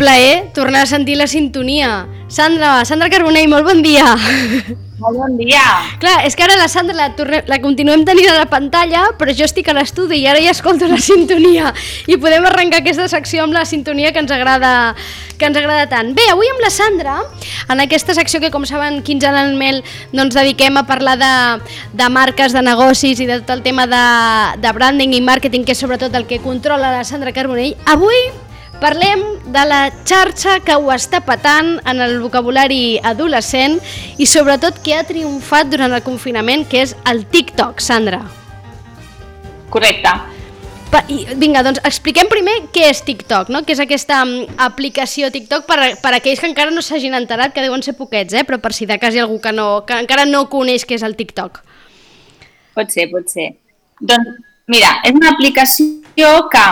Plaer tornar a sentir la sintonia. Sandra, Sandra Carbonell, molt bon dia. Molt bon dia. Clar, és que ara la Sandra la, torne, la continuem tenint a la pantalla, però jo estic a l'estudi i ara ja escolto la sintonia. I podem arrencar aquesta secció amb la sintonia que ens agrada, que ens agrada tant. Bé, avui amb la Sandra, en aquesta secció que com saben quinzenalment doncs dediquem a parlar de, de marques, de negocis i de tot el tema de, de branding i màrqueting, que és sobretot el que controla la Sandra Carbonell, avui Parlem de la xarxa que ho està patant en el vocabulari adolescent i sobretot que ha triomfat durant el confinament, que és el TikTok, Sandra. Correcte. Pa, i, vinga, doncs expliquem primer què és TikTok, no? què és aquesta um, aplicació TikTok per, per aquells que encara no s'hagin enterat, que deuen ser poquets, eh? però per si de cas hi ha algú que, no, que encara no coneix què és el TikTok. Pot ser, pot ser. Doncs mira, és una aplicació que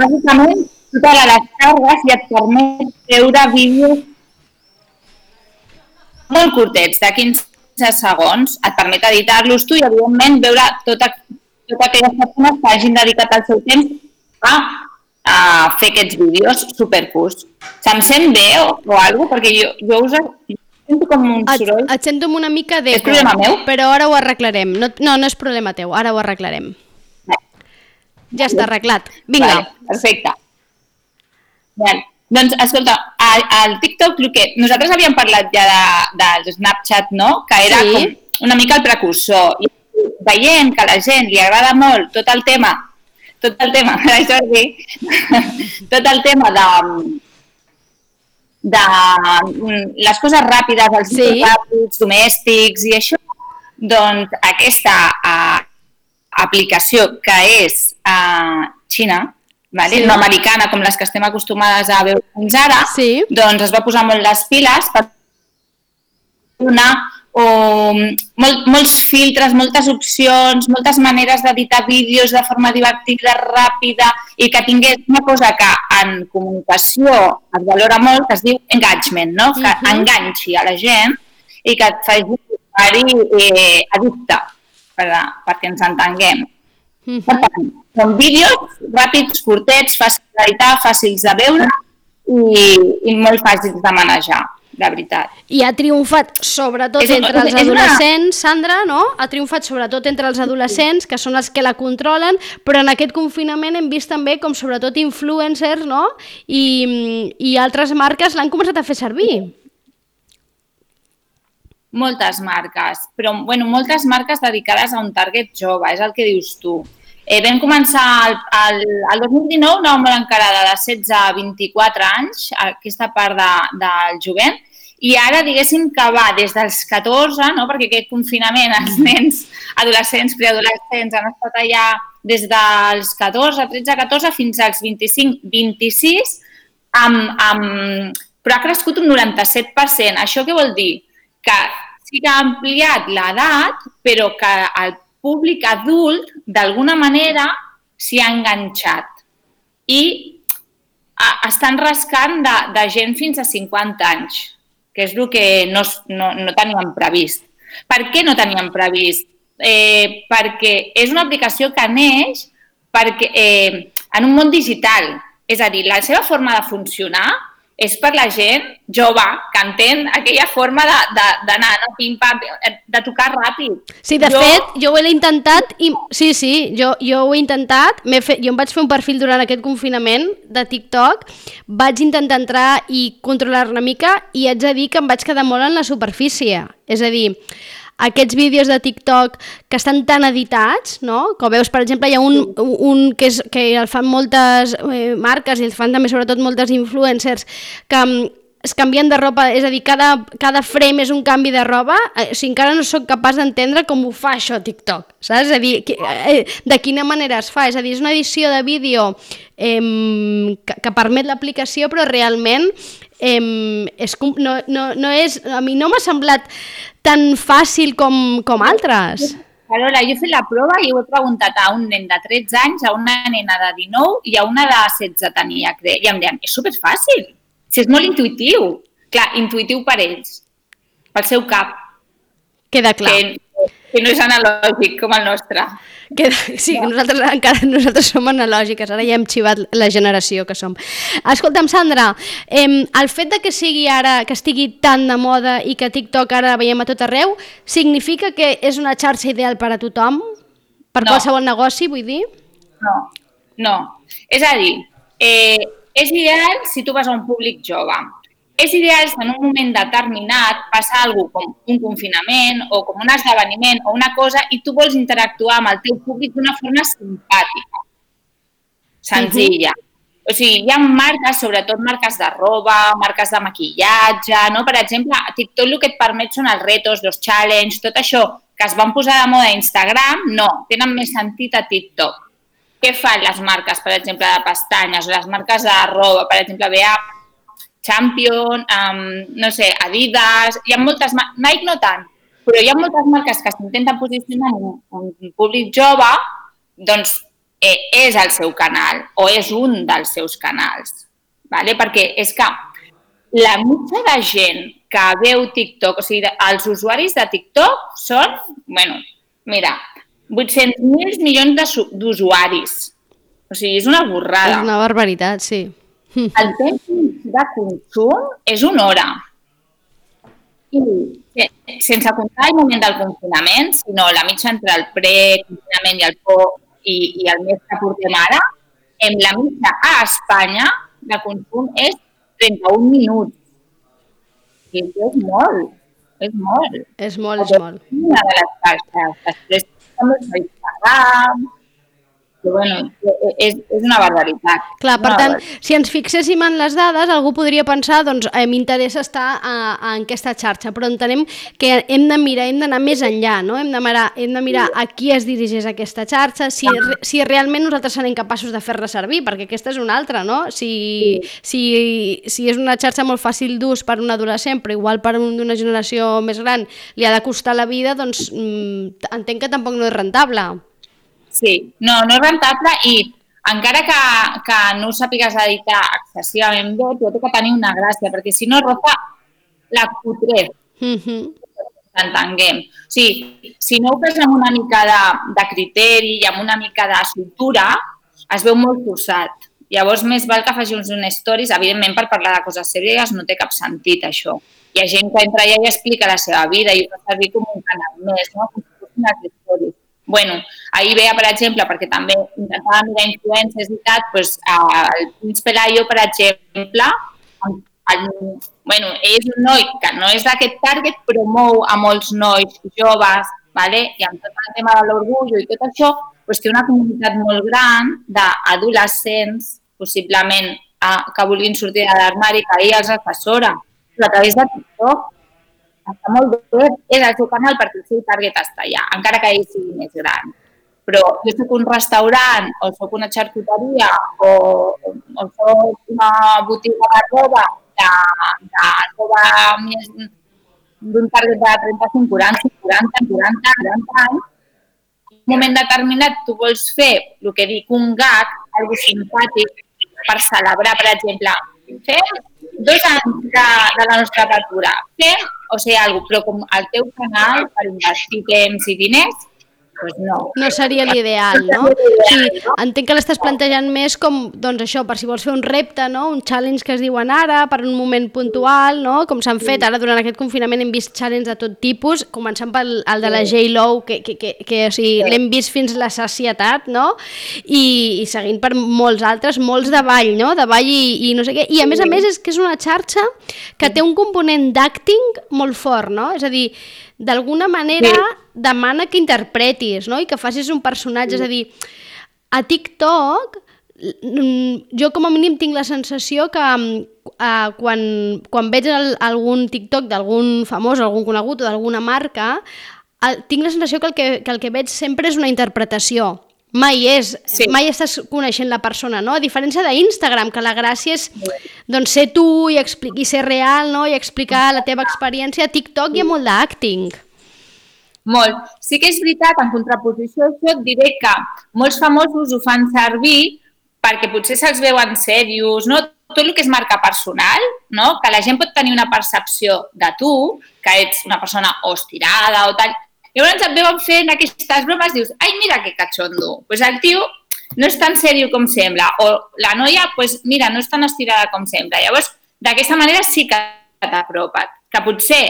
bàsicament totes les cargues i et permet veure vídeos molt curtets, de 15 segons, et permet editar-los tu i, evidentment, veure tota, totes aquelles persones que hagin dedicat el seu temps a, a fer aquests vídeos supercurts. Se'm sent bé o, o alguna? Perquè jo, jo us sento com un soroll. Et, et sento amb una mica d'eco. És problema meu? Però ara ho arreglarem. No, no, no és problema teu, ara ho arreglarem. Ja està arreglat. Vinga. Vale, perfecte. Bé, doncs, escolta, al TikTok, el que nosaltres havíem parlat ja de, de Snapchat, no?, que era Sí. com una mica el precursor. I veient que a la gent li agrada molt tot el tema, tot el tema, això sí, tot el tema de, de les coses ràpides, els Sí. ràpids, domèstics i això, doncs aquesta uh, aplicació que és uh, Xina, vale? Sí. no americana com les que estem acostumades a veure fins ara, Sí. doncs es va posar molt les piles per donar o, molt, molts filtres, moltes opcions, moltes maneres d'editar vídeos de forma divertida, ràpida i que tingués una cosa que en comunicació es valora molt, que es diu engagement, no? que Mhm. enganxi a la gent i que et faci eh, addicte, per, perquè ens entenguem. Mhm. Per tant, són vídeos ràpids, curtets, fàcils d'editar, fàcils de veure i, i molt fàcils de manejar, de veritat. I ha triomfat sobretot És entre els és una- adolescents, Sandra, no? Ha triomfat sobretot entre els adolescents, que són els que la controlen, però en aquest confinament hem vist també com sobretot influencers, no? I, i altres marques l'han començat a fer servir. Moltes marques, però bueno, moltes marques dedicades a un target jove, és el que dius tu. Eh, vam començar el, el, el 2019, anàvem molt encarada de 16 a 24 anys, aquesta part de, del jovent, i ara diguéssim que va des dels 14, no? perquè aquest confinament els nens, adolescents, preadolescents han estat allà des dels 14, 13, 14 fins als 25, 26, amb, amb, però ha crescut un 97%. Això què vol dir? Que sí que ha ampliat l'edat, però que el públic adult, d'alguna manera, s'hi ha enganxat. I estan rascant de, de gent fins a 50 anys, que és el que no, no, no teníem previst. Per què no teníem previst? Eh, perquè és una aplicació que neix perquè, eh, en un món digital. És a dir, la seva forma de funcionar és per la gent jove que entén aquella forma de- de- d'anar, no, pim, pam, de tocar ràpid. Sí, de Jo- fet, jo ho he intentat i... Sí, sí, jo, jo ho he intentat. M'he Fet... Jo em vaig fer un perfil durant aquest confinament de TikTok, vaig intentar entrar i controlar una mica i haig de dir que em vaig quedar molt en la superfície. És a dir, aquests vídeos de TikTok que estan tan editats, no? Com veus, per exemple, hi ha un, un que, és, que el fan moltes eh, marques i el fan també sobretot moltes influencers que mm, es canvien de roba, és a dir, cada, cada frame és un canvi de roba, eh, o sigui, encara no sóc capaç d'entendre com ho fa això TikTok, saps? És a dir, que, eh, de quina manera es fa, és a dir, és una edició de vídeo eh, que, que permet l'aplicació, però realment eh, és, no, no, no és, a mi no m'ha semblat tan fàcil com, com altres. Carola, jo he fet la prova i ho he preguntat a un nen de 13 anys, a una nena de 19 i a una de 16 tenia, crec. I em deien, és superfàcil, si és molt intuïtiu. Clar, intuïtiu per ells, pel seu cap. Queda clar. Que que no és analògic com el nostre. Que, sí, no. nosaltres encara nosaltres som analògiques, ara ja hem xivat la generació que som. Escolta'm, Sandra, eh, el fet de que sigui ara, que estigui tan de moda i que TikTok ara la veiem a tot arreu, significa que és una xarxa ideal per a tothom? Per no. qualsevol negoci, vull dir? No, no. És a dir, eh, és ideal si tu vas a un públic jove és ideal si en un moment determinat passa alguna com un confinament o com un esdeveniment o una cosa i tu vols interactuar amb el teu públic d'una forma simpàtica, senzilla. Uh -huh. O sigui, hi ha marques, sobretot marques de roba, marques de maquillatge, no? Per exemple, a TikTok el que et permet són els retos, els challenges, tot això que es van posar de moda a Instagram, no, tenen més sentit a TikTok. Què fan les marques, per exemple, de pestanyes o les marques de roba, per exemple, BA Champion, um, no sé, Adidas, hi ha moltes, Nike no tant, però hi ha moltes marques que s'intenten posicionar en un públic jove, doncs eh, és el seu canal o és un dels seus canals. Vale? Perquè és que la mitja de gent que veu TikTok, o sigui, els usuaris de TikTok són, bueno, mira, 800.000 milions d'usuaris. O sigui, és una borrada. És una barbaritat, sí. El temps de consum és una hora. I sense comptar el moment del confinament, sinó la mitja entre el pre-confinament i el po i, i el mes que portem ara, en la mitja a Espanya de consum és 31 minuts. I és molt, és molt. És molt, és molt. Una de les. Després també Instagram, però bueno, és, és una barbaritat. Clar, per tant, si ens fixéssim en les dades, algú podria pensar, doncs, eh, m'interessa estar a, a, en aquesta xarxa, però entenem que hem de mirar, hem d'anar més enllà, no? Hem de mirar, hem de mirar a qui es dirigeix aquesta xarxa, si, si realment nosaltres serem capaços de fer-la servir, perquè aquesta és una altra, no? Si, si, si és una xarxa molt fàcil d'ús per un adolescent, però igual per un d'una generació més gran li ha de costar la vida, doncs mm, entenc que tampoc no és rentable. Sí, no, no és rentable i encara que, que no ho sàpigues editar excessivament bé, tu té que tenir una gràcia, perquè si no rofa la cutrez. Mm -hmm. Entenguem. O sigui, si no ho fes amb una mica de, de criteri i amb una mica de soltura, es veu molt forçat. Llavors, més val que faci uns stories, evidentment, per parlar de coses serioses no té cap sentit, això. Hi ha gent que entra allà i explica la seva vida i ho fa servir com un canal més, no? com si fossin stories bueno, ahir veia, per exemple, perquè també intentava mirar influències i tal, doncs, el Prince Pelayo, per exemple, el, bueno, és un noi que no és d'aquest target, però mou a molts nois joves, vale? i amb tot el tema de l'orgull i tot això, doncs té una comunitat molt gran d'adolescents, possiblement a, que vulguin sortir de l'armari, que ell els assessora, però a través de TikTok, està molt bé, és el seu canal perquè el seu target està allà, encara que ell sigui més gran. Però jo soc un restaurant o soc una xarcuteria o, o soc una botiga de roba de, de roba més d'un target de 35, 40, 40, 40, 40 anys, en un moment determinat tu vols fer el que dic un gag, algo simpàtic, per celebrar, per exemple, fem dos anys de, de la nostra apertura, fem o sigui, alguna però com el teu canal per invertir temps i diners, pues no. No seria l'ideal, no? Sí, entenc que l'estàs plantejant més com, doncs això, per si vols fer un repte, no? Un challenge que es diuen ara, per un moment puntual, no? Com s'han fet ara durant aquest confinament hem vist challenge de tot tipus, començant pel el de la J-Lo, que, que, que, que o sigui, l'hem vist fins la sacietat, no? I, I seguint per molts altres, molts de ball, no? De ball i, i no sé què. I a més a més és que és una xarxa que té un component d'acting molt fort, no? És a dir, d'alguna manera sí. demana que interpretis, no? I que facis un personatge, sí. és a dir, a TikTok jo com a mínim tinc la sensació que uh, quan, quan veig el, algun TikTok d'algun famós, algun conegut o d'alguna marca, el, tinc la sensació que el que, que el que veig sempre és una interpretació mai és, sí. mai estàs coneixent la persona, no? A diferència d'Instagram, que la gràcia és doncs, ser tu i, i ser real, no? I explicar la teva experiència. A TikTok hi ha molt d'acting. Molt. Sí que és veritat, en contraposició a això, et diré que molts famosos ho fan servir perquè potser se'ls veuen serios, no? tot el que és marca personal, no? que la gent pot tenir una percepció de tu, que ets una persona o estirada o tal, Llavors et veuen fent aquestes bromes, dius, ai, mira que cachondo. Doncs pues el tio no és tan sèrio com sembla, o la noia, pues, mira, no és tan estirada com sembla. Llavors, d'aquesta manera sí que t'apropet, que potser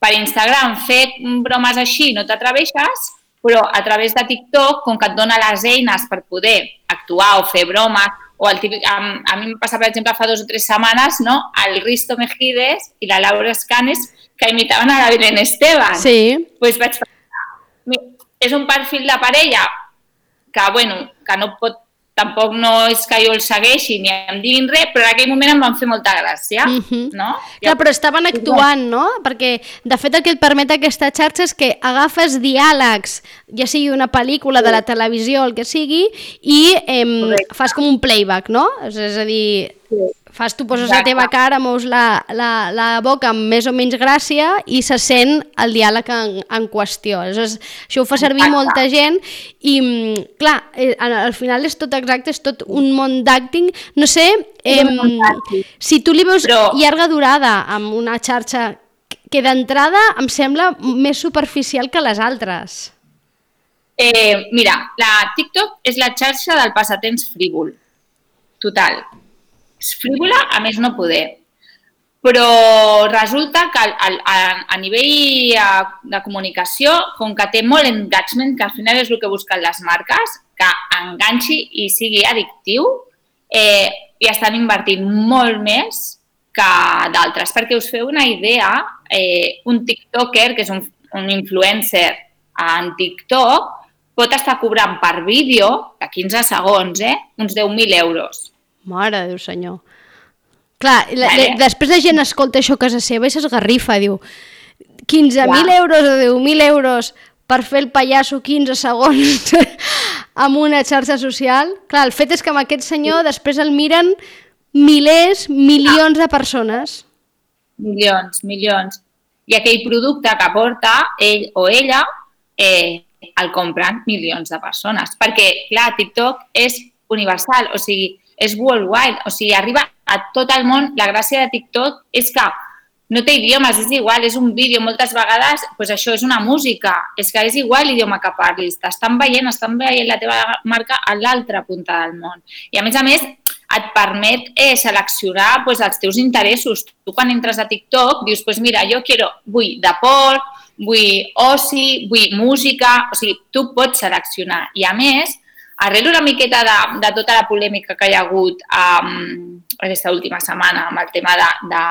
per Instagram fer bromes així no t'atreveixes, però a través de TikTok, com que et dona les eines per poder actuar o fer bromes, o el típic, a, a mi em passa, per exemple, fa dues o tres setmanes, no? el Risto Mejides i la Laura Escanes que imitaven a la Belén Esteban. Sí. Pues vaig pensar, és un perfil de parella que, bueno, que no pot tampoc no és que jo el segueixi ni em diguin res, però en aquell moment em van fer molta gràcia, mm -hmm. no? Clar, però estaven actuant, no? Perquè, de fet, el que et permet aquesta xarxa és que agafes diàlegs, ja sigui una pel·lícula de la televisió, el que sigui, i eh, fas com un playback, no? És, és a dir, sí fas, tu poses Exacte. la teva cara, mous la, la, la boca amb més o menys gràcia i se sent el diàleg en, en qüestió. Aleshores, això ho fa servir Exacte. molta gent i, mm, clar, eh, al final és tot exacte, és tot un món d'acting. No sé, eh, si tu li veus Però... llarga durada amb una xarxa que d'entrada em sembla més superficial que les altres. Eh, mira, la TikTok és la xarxa del passatemps frívol. Total frívola, a més no poder. Però resulta que a, a, a nivell de comunicació, com que té molt engagement, que al final és el que busquen les marques, que enganxi i sigui addictiu, eh, i estan invertint molt més que d'altres. Perquè us feu una idea, eh, un tiktoker, que és un, un influencer en TikTok, pot estar cobrant per vídeo, de 15 segons, eh, uns 10.000 euros. Mare de Déu senyor. Clar, la, vale. després la gent escolta això a casa seva i s'esgarrifa, diu 15.000 euros o 10.000 euros per fer el pallasso 15 segons amb una xarxa social. Clar, el fet és que amb aquest senyor després el miren milers, milions de persones. Milions, milions. I aquell producte que porta ell o ella eh, el compren milions de persones. Perquè, clar, TikTok és universal, o sigui, és worldwide, o sigui, arriba a tot el món. La gràcia de TikTok és que no té idiomes, és igual, és un vídeo, moltes vegades pues això és una música, és que és igual l'idioma que parlis, t'estan veient, estan veient la teva marca a l'altra punta del món. I a més a més et permet eh, seleccionar pues, els teus interessos. Tu quan entres a TikTok dius, pues mira, jo quiero, vull deport, vull oci, vull música, o sigui, tu pots seleccionar. I a més, arrel una miqueta de, de tota la polèmica que hi ha hagut um, aquesta última setmana amb el tema de, de,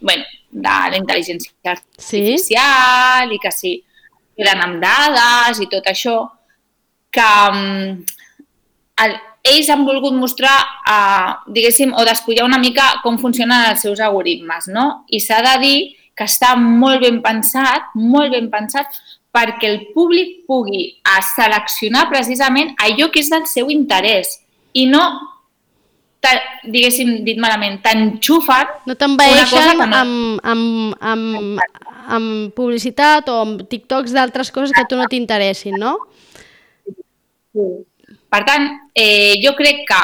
bueno, de la intel·ligència artificial sí? i que sí, queden amb dades i tot això, que um, el, ells han volgut mostrar, uh, diguéssim, o despullar una mica com funcionen els seus algoritmes, no? I s'ha de dir que està molt ben pensat, molt ben pensat, perquè el públic pugui a seleccionar precisament allò que és del seu interès i no, diguéssim, dit malament, t'enxufen No t'envaeixen no... amb, amb, amb, amb publicitat o amb TikToks d'altres coses que a tu no t'interessin, no? Sí. Per tant, eh, jo crec que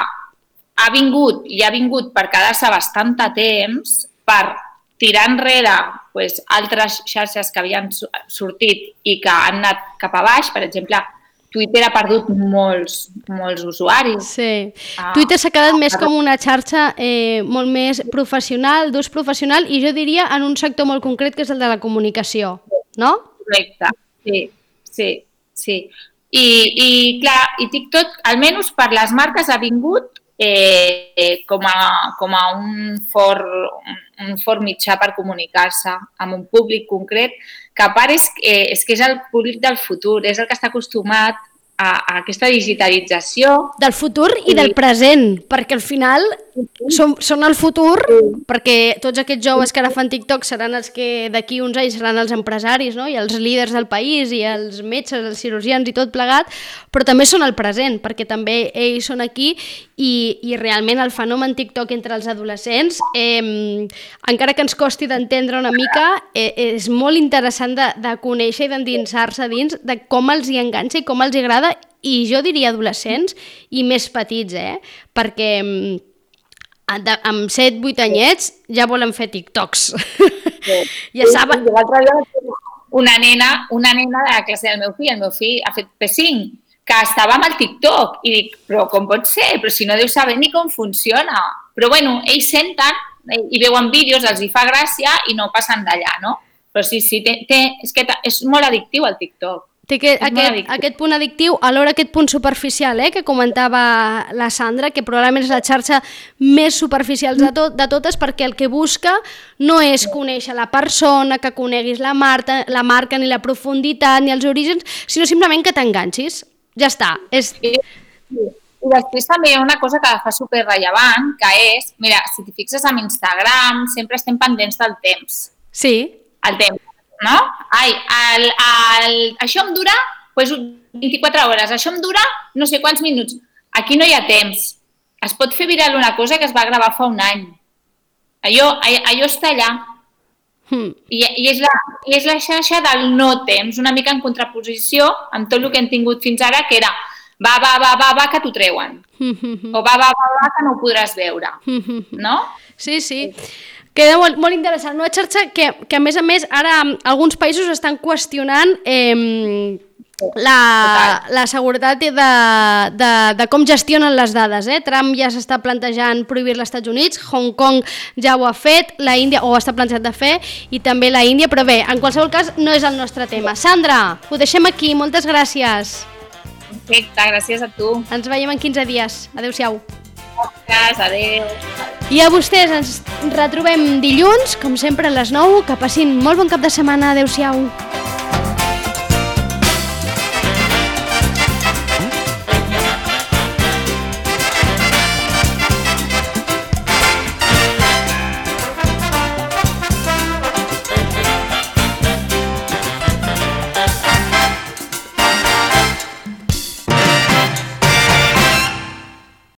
ha vingut i ha vingut per quedar-se bastant a temps per tirar enrere pues, altres xarxes que havien sortit i que han anat cap a baix, per exemple, Twitter ha perdut molts, molts usuaris. Sí. Ah, Twitter s'ha quedat més com una xarxa eh, molt més professional, d'ús professional, i jo diria en un sector molt concret que és el de la comunicació, no? Correcte, sí, sí, sí. I, i clar, i TikTok, almenys per les marques, ha vingut eh, eh, com, a, com a un fort, un fort mitjà per comunicar-se amb un públic concret, que a part és, eh, és que és el públic del futur, és el que està acostumat a, a aquesta digitalització. Del futur i, i del present, perquè al final són, són el futur, perquè tots aquests joves que ara fan TikTok seran els que d'aquí uns anys seran els empresaris no? i els líders del país i els metges, els cirurgians i tot plegat, però també són el present, perquè també ells són aquí i, i realment el fenomen TikTok entre els adolescents, eh, encara que ens costi d'entendre una mica, eh, és molt interessant de, de conèixer i d'endinsar-se dins de com els hi enganxa i com els hi agrada i jo diria adolescents i més petits, eh? perquè mm, amb 7-8 anyets ja volen fer TikToks. Sí. ja saben... Una nena, una nena de la classe del meu fill, el meu fill ha fet P5, que estava amb el TikTok i dic, però com pot ser? Però si no deu saber ni com funciona. Però bueno, ells senten eh, i veuen vídeos, els hi fa gràcia i no passen d'allà, no? Però sí, sí, té, té, és que és molt addictiu el TikTok. Té que, aquest, aquest punt addictiu, alhora aquest punt superficial eh, que comentava la Sandra, que probablement és la xarxa més superficial de, tot, de totes perquè el que busca no és conèixer la persona, que coneguis la, marca, la marca, ni la profunditat, ni els orígens, sinó simplement que t'enganxis. Ja està. És... I, I després també hi ha una cosa que fa super rellevant, que és, mira, si t'hi fixes amb Instagram, sempre estem pendents del temps. Sí. El temps, no? Ai, el, el, això em dura pues, 24 hores, això em dura no sé quants minuts. Aquí no hi ha temps. Es pot fer viral una cosa que es va gravar fa un any. Allò, allò està allà. Hmm. I, i, és la, I és la xarxa del no temps, una mica en contraposició amb tot el que hem tingut fins ara, que era va, va, va, va, va, que t'ho treuen. Hmm, o va, va, va, va, que no ho podràs veure. No? Sí, sí. Queda molt, molt interessant. Una xarxa que, que, a més a més, ara alguns països estan qüestionant eh, la, la seguretat de, de, de com gestionen les dades. Eh? Trump ja s'està plantejant prohibir als Estats Units, Hong Kong ja ho ha fet, la Índia ho està plantejat de fer i també la Índia, però bé, en qualsevol cas no és el nostre tema. Sandra, ho deixem aquí, moltes gràcies. Perfecte, gràcies a tu. Ens veiem en 15 dies. Adéu-siau. Gràcies, adéu. I a vostès ens retrobem dilluns, com sempre a les 9. Que passin molt bon cap de setmana. Adéu-siau.